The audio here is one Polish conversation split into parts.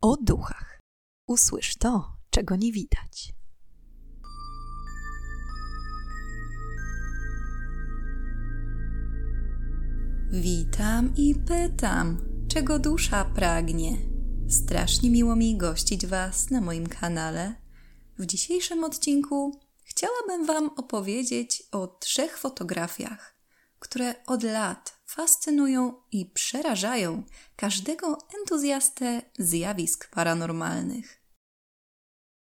o duchach. Usłysz to, czego nie widać. Witam i pytam, czego dusza pragnie. Strasznie miło mi gościć Was na moim kanale. W dzisiejszym odcinku chciałabym Wam opowiedzieć o trzech fotografiach, które od lat fascynują i przerażają każdego entuzjastę zjawisk paranormalnych.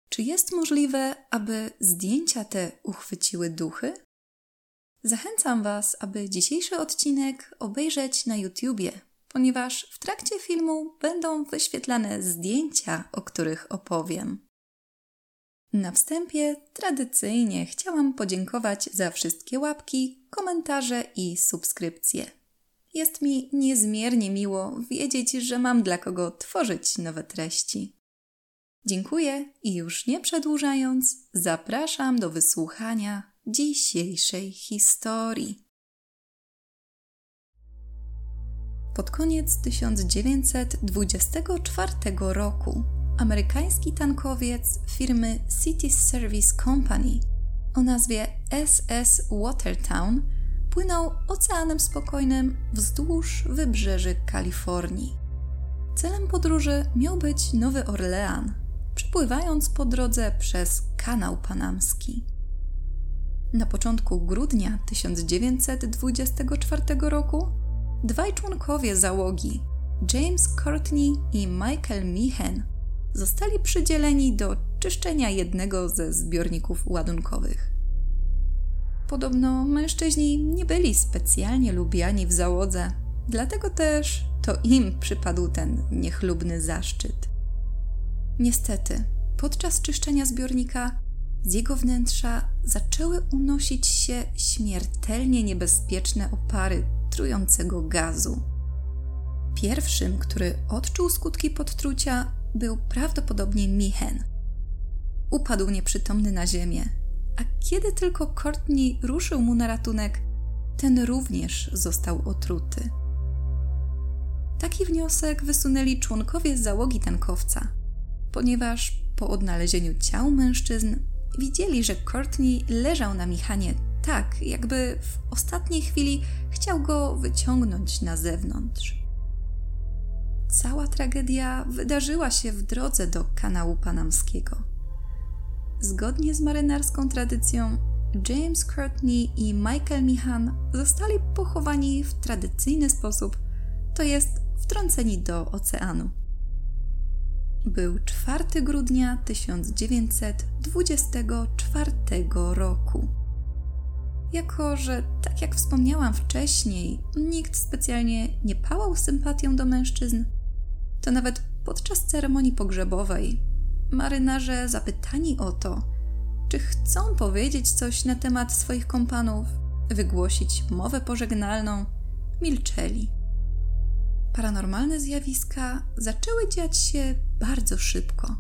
Czy jest możliwe, aby zdjęcia te uchwyciły duchy? Zachęcam Was, aby dzisiejszy odcinek obejrzeć na YouTubie, ponieważ w trakcie filmu będą wyświetlane zdjęcia, o których opowiem. Na wstępie tradycyjnie chciałam podziękować za wszystkie łapki, komentarze i subskrypcje. Jest mi niezmiernie miło wiedzieć, że mam dla kogo tworzyć nowe treści. Dziękuję i już nie przedłużając, zapraszam do wysłuchania dzisiejszej historii. Pod koniec 1924 roku amerykański tankowiec firmy City Service Company o nazwie SS Watertown płynął Oceanem Spokojnym wzdłuż wybrzeży Kalifornii. Celem podróży miał być Nowy Orlean, przepływając po drodze przez Kanał Panamski. Na początku grudnia 1924 roku dwaj członkowie załogi, James Courtney i Michael Meehan, zostali przydzieleni do czyszczenia jednego ze zbiorników ładunkowych. Podobno mężczyźni nie byli specjalnie lubiani w załodze, dlatego też to im przypadł ten niechlubny zaszczyt. Niestety, podczas czyszczenia zbiornika z jego wnętrza zaczęły unosić się śmiertelnie niebezpieczne opary trującego gazu. Pierwszym, który odczuł skutki podtrucia, był prawdopodobnie Michen. Upadł nieprzytomny na ziemię, a kiedy tylko Courtney ruszył mu na ratunek, ten również został otruty. Taki wniosek wysunęli członkowie załogi tankowca, ponieważ po odnalezieniu ciał mężczyzn widzieli, że Courtney leżał na Michanie tak, jakby w ostatniej chwili chciał go wyciągnąć na zewnątrz. Cała tragedia wydarzyła się w drodze do kanału panamskiego. Zgodnie z marynarską tradycją, James Courtney i Michael Mihan zostali pochowani w tradycyjny sposób, to jest wtrąceni do oceanu. Był 4 grudnia 1924 roku. Jako, że tak jak wspomniałam wcześniej, nikt specjalnie nie pałał sympatią do mężczyzn, to nawet podczas ceremonii pogrzebowej marynarze zapytani o to, czy chcą powiedzieć coś na temat swoich kompanów, wygłosić mowę pożegnalną, milczeli. Paranormalne zjawiska zaczęły dziać się bardzo szybko.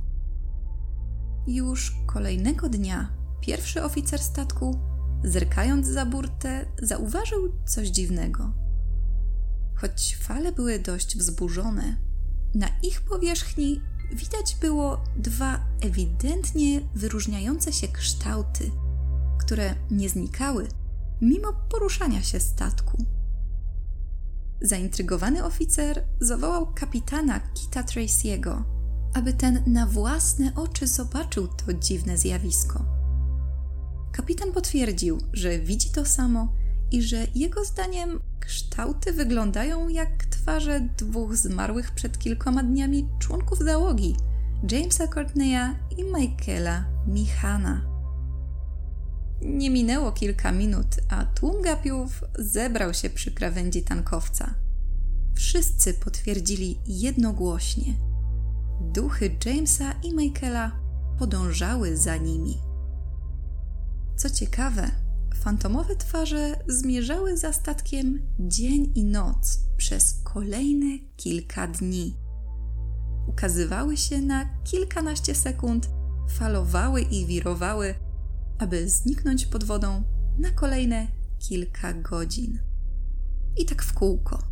Już kolejnego dnia pierwszy oficer statku, zerkając za burtę, zauważył coś dziwnego. Choć fale były dość wzburzone, na ich powierzchni widać było dwa ewidentnie wyróżniające się kształty, które nie znikały mimo poruszania się statku. Zaintrygowany oficer zawołał kapitana Kita Tracy'ego, aby ten na własne oczy zobaczył to dziwne zjawisko. Kapitan potwierdził, że widzi to samo i że jego zdaniem kształty wyglądają jak twarze dwóch zmarłych przed kilkoma dniami członków załogi Jamesa Courtneya i Michaela Michana. Nie minęło kilka minut, a tłum gapiów zebrał się przy krawędzi tankowca. Wszyscy potwierdzili jednogłośnie. Duchy Jamesa i Michaela podążały za nimi. Co ciekawe, fantomowe twarze zmierzały za statkiem dzień i noc przez kolejne kilka dni. Ukazywały się na kilkanaście sekund, falowały i wirowały, aby zniknąć pod wodą na kolejne kilka godzin. I tak w kółko.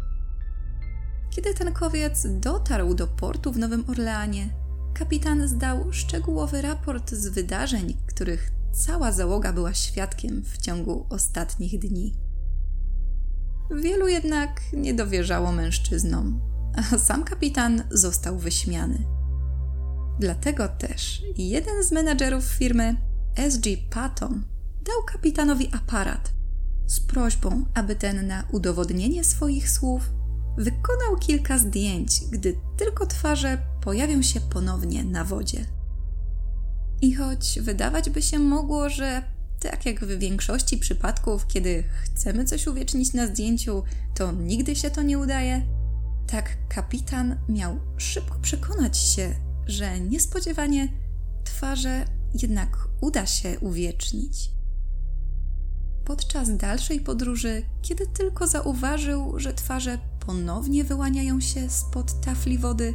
Kiedy tankowiec dotarł do portu w Nowym Orleanie, kapitan zdał szczegółowy raport z wydarzeń, których cała załoga była świadkiem w ciągu ostatnich dni. Wielu jednak nie dowierzało mężczyznom, a sam kapitan został wyśmiany. Dlatego też jeden z menadżerów firmy, SG Patton, dał kapitanowi aparat z prośbą, aby ten na udowodnienie swoich słów wykonał kilka zdjęć, gdy tylko twarze pojawią się ponownie na wodzie. I choć wydawać by się mogło, że tak jak w większości przypadków, kiedy chcemy coś uwiecznić na zdjęciu, to nigdy się to nie udaje, tak kapitan miał szybko przekonać się, że niespodziewanie twarze jednak uda się uwiecznić. Podczas dalszej podróży, kiedy tylko zauważył, że twarze ponownie wyłaniają się spod tafli wody,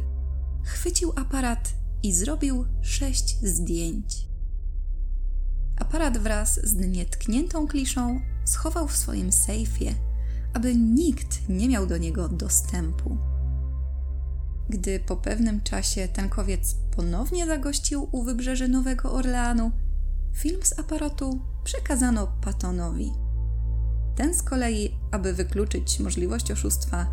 chwycił aparat i zrobił sześć zdjęć. Aparat wraz z nietkniętą kliszą schował w swoim sejfie, aby nikt nie miał do niego dostępu. Gdy po pewnym czasie tankowiec ponownie zagościł u wybrzeży Nowego Orleanu, film z aparatu przekazano Patonowi. Ten z kolei, aby wykluczyć możliwość oszustwa,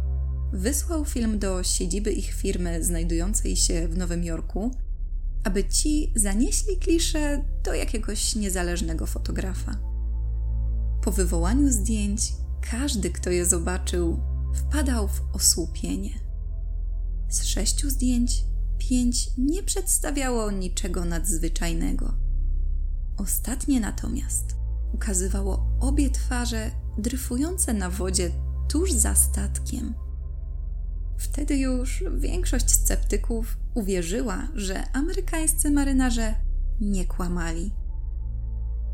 wysłał film do siedziby ich firmy znajdującej się w Nowym Jorku, aby ci zanieśli kliszę do jakiegoś niezależnego fotografa. Po wywołaniu zdjęć, każdy, kto je zobaczył, wpadał w osłupienie. Z sześciu zdjęć, pięć nie przedstawiało niczego nadzwyczajnego. Ostatnie natomiast ukazywało obie twarze dryfujące na wodzie tuż za statkiem. Wtedy już większość sceptyków uwierzyła, że amerykańscy marynarze nie kłamali.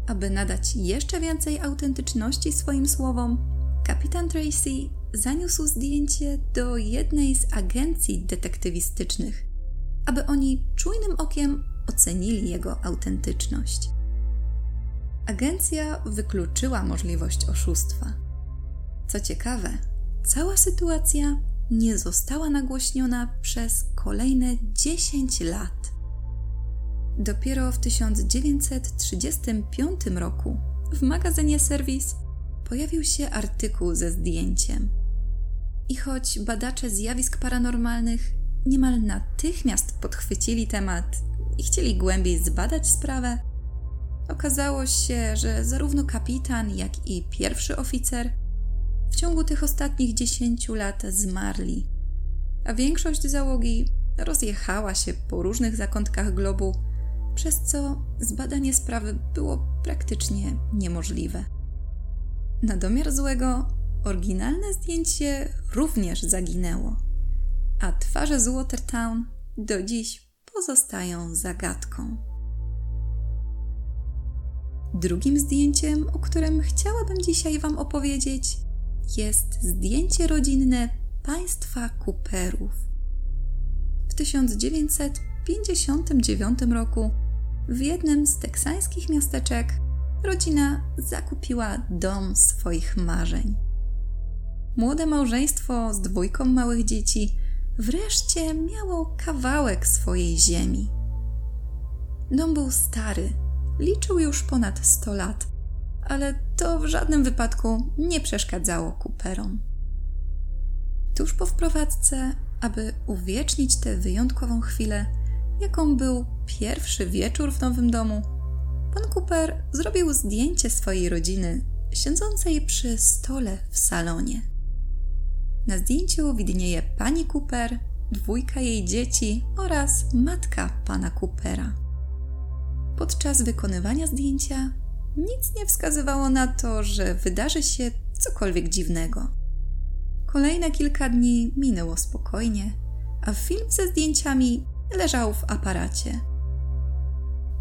Aby nadać jeszcze więcej autentyczności swoim słowom, kapitan Tracy zaniósł zdjęcie do jednej z agencji detektywistycznych, aby oni czujnym okiem ocenili jego autentyczność. Agencja wykluczyła możliwość oszustwa. Co ciekawe, cała sytuacja nie została nagłośniona przez kolejne 10 lat. Dopiero w 1935 roku w magazynie Serwis pojawił się artykuł ze zdjęciem. I choć badacze zjawisk paranormalnych niemal natychmiast podchwycili temat i chcieli głębiej zbadać sprawę, okazało się, że zarówno kapitan, jak i pierwszy oficer w ciągu tych ostatnich 10 lat zmarli, a większość załogi rozjechała się po różnych zakątkach globu, przez co zbadanie sprawy było praktycznie niemożliwe. Na domiar złego, oryginalne zdjęcie również zaginęło, a twarze z Watertown do dziś pozostają zagadką. Drugim zdjęciem, o którym chciałabym dzisiaj Wam opowiedzieć, jest zdjęcie rodzinne państwa Cooperów. W 1959 roku w jednym z teksańskich miasteczek rodzina zakupiła dom swoich marzeń. Młode małżeństwo z dwójką małych dzieci wreszcie miało kawałek swojej ziemi. Dom był stary, liczył już ponad 100 lat, ale to w żadnym wypadku nie przeszkadzało Cooperom. Tuż po wprowadzce, aby uwiecznić tę wyjątkową chwilę, jaką był pierwszy wieczór w nowym domu, pan Cooper zrobił zdjęcie swojej rodziny siedzącej przy stole w salonie. Na zdjęciu widnieje pani Cooper, dwójka jej dzieci oraz matka pana Coopera. Podczas wykonywania zdjęcia nic nie wskazywało na to, że wydarzy się cokolwiek dziwnego. Kolejne kilka dni minęło spokojnie, a film ze zdjęciami leżał w aparacie.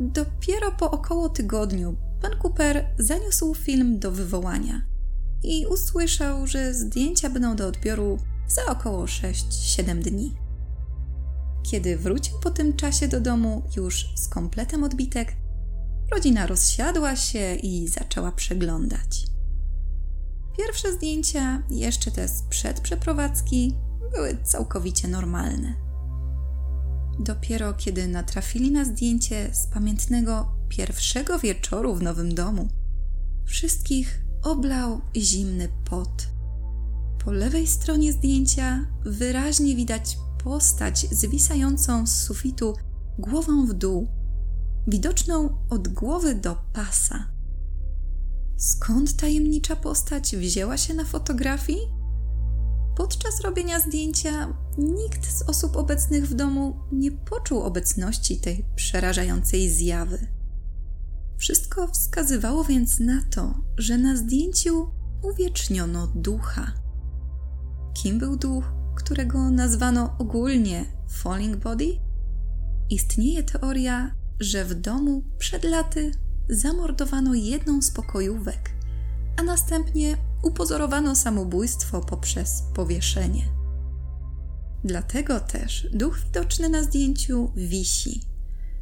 Dopiero po około tygodniu pan Cooper zaniósł film do wywołania i usłyszał, że zdjęcia będą do odbioru za około 6-7 dni. Kiedy wrócił po tym czasie do domu już z kompletem odbitek, rodzina rozsiadła się i zaczęła przeglądać. Pierwsze zdjęcia, jeszcze te sprzed przeprowadzki, były całkowicie normalne. Dopiero kiedy natrafili na zdjęcie z pamiętnego pierwszego wieczoru w nowym domu, wszystkich oblał zimny pot. Po lewej stronie zdjęcia wyraźnie widać postać zwisającą z sufitu głową w dół, widoczną od głowy do pasa. Skąd tajemnicza postać wzięła się na fotografii? Podczas robienia zdjęcia nikt z osób obecnych w domu nie poczuł obecności tej przerażającej zjawy. Wszystko wskazywało więc na to, że na zdjęciu uwieczniono ducha. Kim był duch, którego nazwano ogólnie Falling Body? Istnieje teoria, że w domu przed laty zamordowano jedną z pokojówek, a następnie upozorowano samobójstwo poprzez powieszenie. Dlatego też duch widoczny na zdjęciu wisi.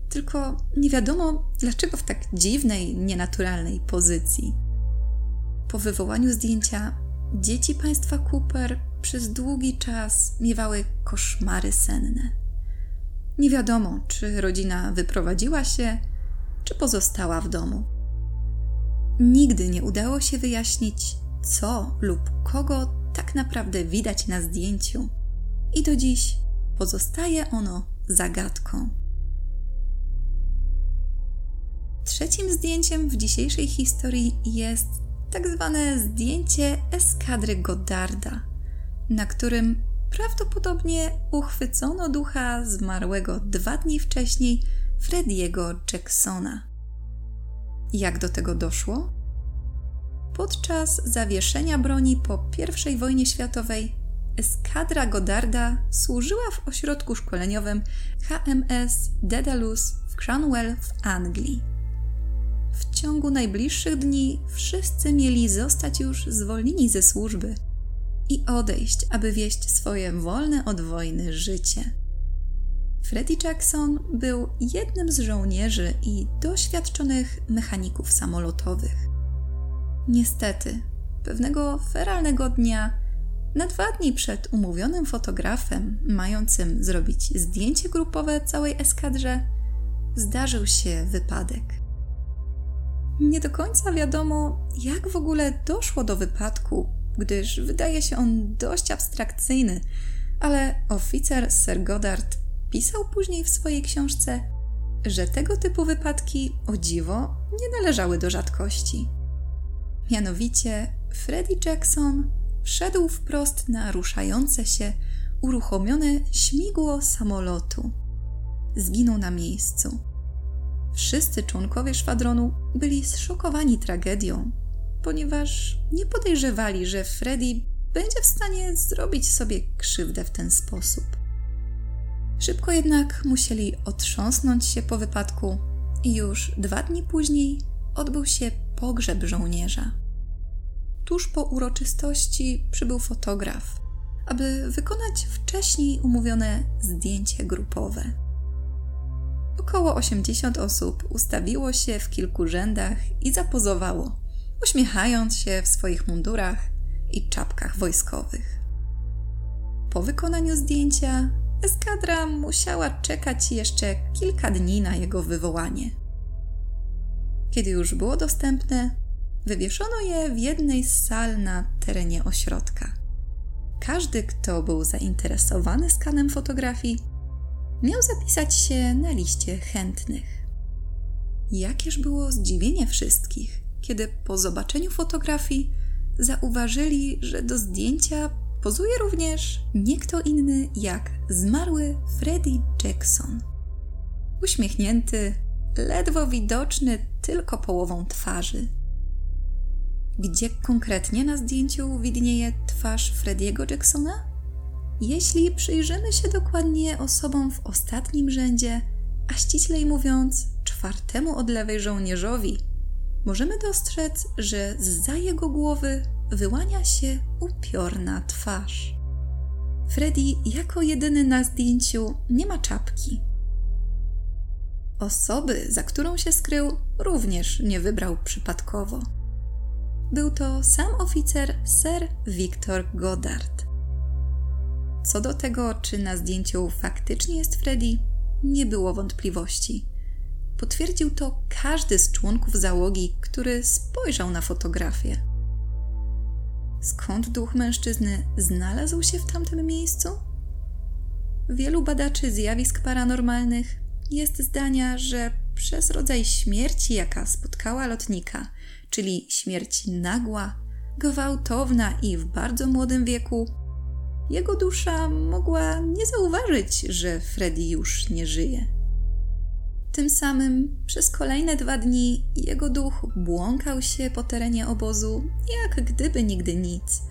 Tylko nie wiadomo, dlaczego w tak dziwnej, nienaturalnej pozycji. Po wywołaniu zdjęcia dzieci państwa Cooper przez długi czas miewały koszmary senne. Nie wiadomo, czy rodzina wyprowadziła się, czy pozostała w domu. Nigdy nie udało się wyjaśnić, co lub kogo tak naprawdę widać na zdjęciu, i do dziś pozostaje ono zagadką. Trzecim zdjęciem w dzisiejszej historii jest tak zwane zdjęcie eskadry Goddarda, na którym prawdopodobnie uchwycono ducha zmarłego dwa dni wcześniej Frediego Jacksona. Jak do tego doszło? Podczas zawieszenia broni po I wojnie światowej eskadra Godarda służyła w ośrodku szkoleniowym HMS Dedalus w Cranwell w Anglii. W ciągu najbliższych dni wszyscy mieli zostać już zwolnieni ze służby i odejść, aby wieść swoje wolne od wojny życie. Freddie Jackson był jednym z żołnierzy i doświadczonych mechaników samolotowych. Niestety, pewnego feralnego dnia, na dwa dni przed umówionym fotografem, mającym zrobić zdjęcie grupowe całej eskadrze, zdarzył się wypadek. Nie do końca wiadomo, jak w ogóle doszło do wypadku, gdyż wydaje się on dość abstrakcyjny, ale oficer Sir Goddard pisał później w swojej książce, że tego typu wypadki, o dziwo, nie należały do rzadkości. Mianowicie Freddie Jackson wszedł wprost na ruszające się, uruchomione śmigło samolotu. Zginął na miejscu. Wszyscy członkowie szwadronu byli zszokowani tragedią, ponieważ nie podejrzewali, że Freddy będzie w stanie zrobić sobie krzywdę w ten sposób. Szybko jednak musieli otrząsnąć się po wypadku i już dwa dni później odbył się pogrzeb żołnierza. Tuż po uroczystości przybył fotograf, aby wykonać wcześniej umówione zdjęcie grupowe. Około 80 osób ustawiło się w kilku rzędach i zapozowało, uśmiechając się w swoich mundurach i czapkach wojskowych. Po wykonaniu zdjęcia eskadra musiała czekać jeszcze kilka dni na jego wywołanie. Kiedy już było dostępne, wywieszono je w jednej z sal na terenie ośrodka. Każdy, kto był zainteresowany skanem fotografii, miał zapisać się na liście chętnych. Jakież było zdziwienie wszystkich, kiedy po zobaczeniu fotografii zauważyli, że do zdjęcia pozuje również nie kto inny jak zmarły Freddie Jackson. Uśmiechnięty, ledwo widoczny tylko połową twarzy. Gdzie konkretnie na zdjęciu widnieje twarz Frediego Jacksona? Jeśli przyjrzymy się dokładnie osobom w ostatnim rzędzie, a ściślej mówiąc, czwartemu od lewej żołnierzowi, możemy dostrzec, że za jego głowy wyłania się upiorna twarz. Freddy jako jedyny na zdjęciu nie ma czapki. Osoby, za którą się skrył, również nie wybrał przypadkowo. Był to sam oficer Sir Victor Goddard. co do tego, czy na zdjęciu faktycznie jest Freddy, nie było wątpliwości. Potwierdził to każdy z członków załogi, który spojrzał na fotografię. Skąd duch mężczyzny znalazł się w tamtym miejscu? Wielu badaczy zjawisk paranormalnych jest zdania, że przez rodzaj śmierci, jaka spotkała lotnika, czyli śmierć nagła, gwałtowna i w bardzo młodym wieku, jego dusza mogła nie zauważyć, że Freddy już nie żyje. Tym samym przez kolejne dwa dni jego duch błąkał się po terenie obozu, jak gdyby nigdy nic.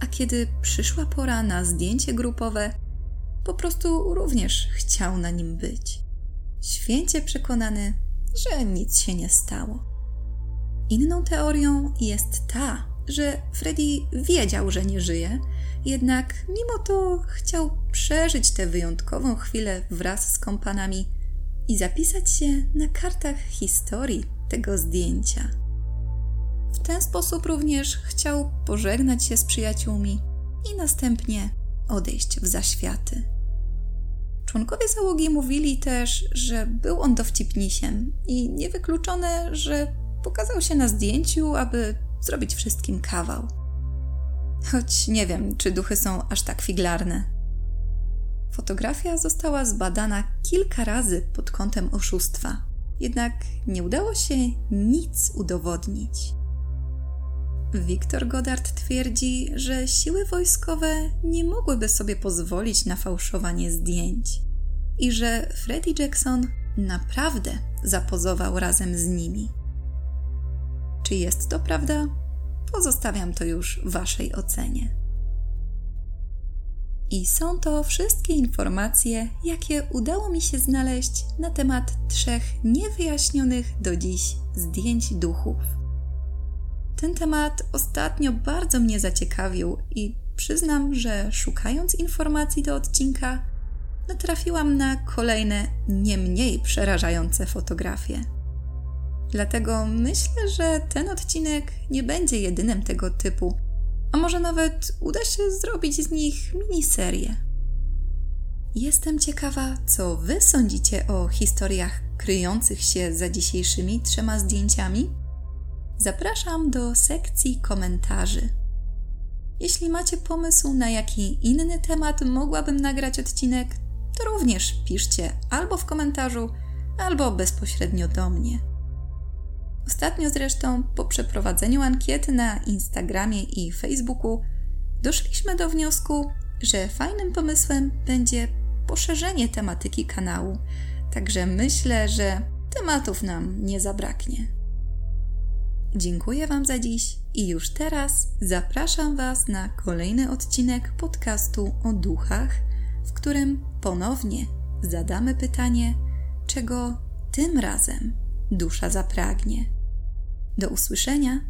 A kiedy przyszła pora na zdjęcie grupowe, po prostu również chciał na nim być. Święcie przekonany, że nic się nie stało. Inną teorią jest ta, że Freddy wiedział, że nie żyje, jednak mimo to chciał przeżyć tę wyjątkową chwilę wraz z kompanami i zapisać się na kartach historii tego zdjęcia. W ten sposób również chciał pożegnać się z przyjaciółmi i następnie odejść w zaświaty. Członkowie załogi mówili też, że był on dowcipnisiem i niewykluczone, że pokazał się na zdjęciu, aby zrobić wszystkim kawał. Choć nie wiem, czy duchy są aż tak figlarne. Fotografia została zbadana kilka razy pod kątem oszustwa, jednak nie udało się nic udowodnić. Wiktor Goddard twierdzi, że siły wojskowe nie mogłyby sobie pozwolić na fałszowanie zdjęć i że Freddie Jackson naprawdę zapozował razem z nimi. Czy jest to prawda? Pozostawiam to już Waszej ocenie. I są to wszystkie informacje, jakie udało mi się znaleźć na temat trzech niewyjaśnionych do dziś zdjęć duchów. Ten temat ostatnio bardzo mnie zaciekawił i przyznam, że szukając informacji do odcinka, natrafiłam na kolejne nie mniej przerażające fotografie. Dlatego myślę, że ten odcinek nie będzie jedynym tego typu, a może nawet uda się zrobić z nich miniserię. Jestem ciekawa, co Wy sądzicie o historiach kryjących się za dzisiejszymi trzema zdjęciami. Zapraszam do sekcji komentarzy. Jeśli macie pomysł, na jaki inny temat mogłabym nagrać odcinek, to również piszcie albo w komentarzu, albo bezpośrednio do mnie. Ostatnio zresztą po przeprowadzeniu ankiety na Instagramie i Facebooku doszliśmy do wniosku, że fajnym pomysłem będzie poszerzenie tematyki kanału, także myślę, że tematów nam nie zabraknie. Dziękuję Wam za dziś i już teraz zapraszam Was na kolejny odcinek podcastu o duchach, w którym ponownie zadamy pytanie, czego tym razem dusza zapragnie. Do usłyszenia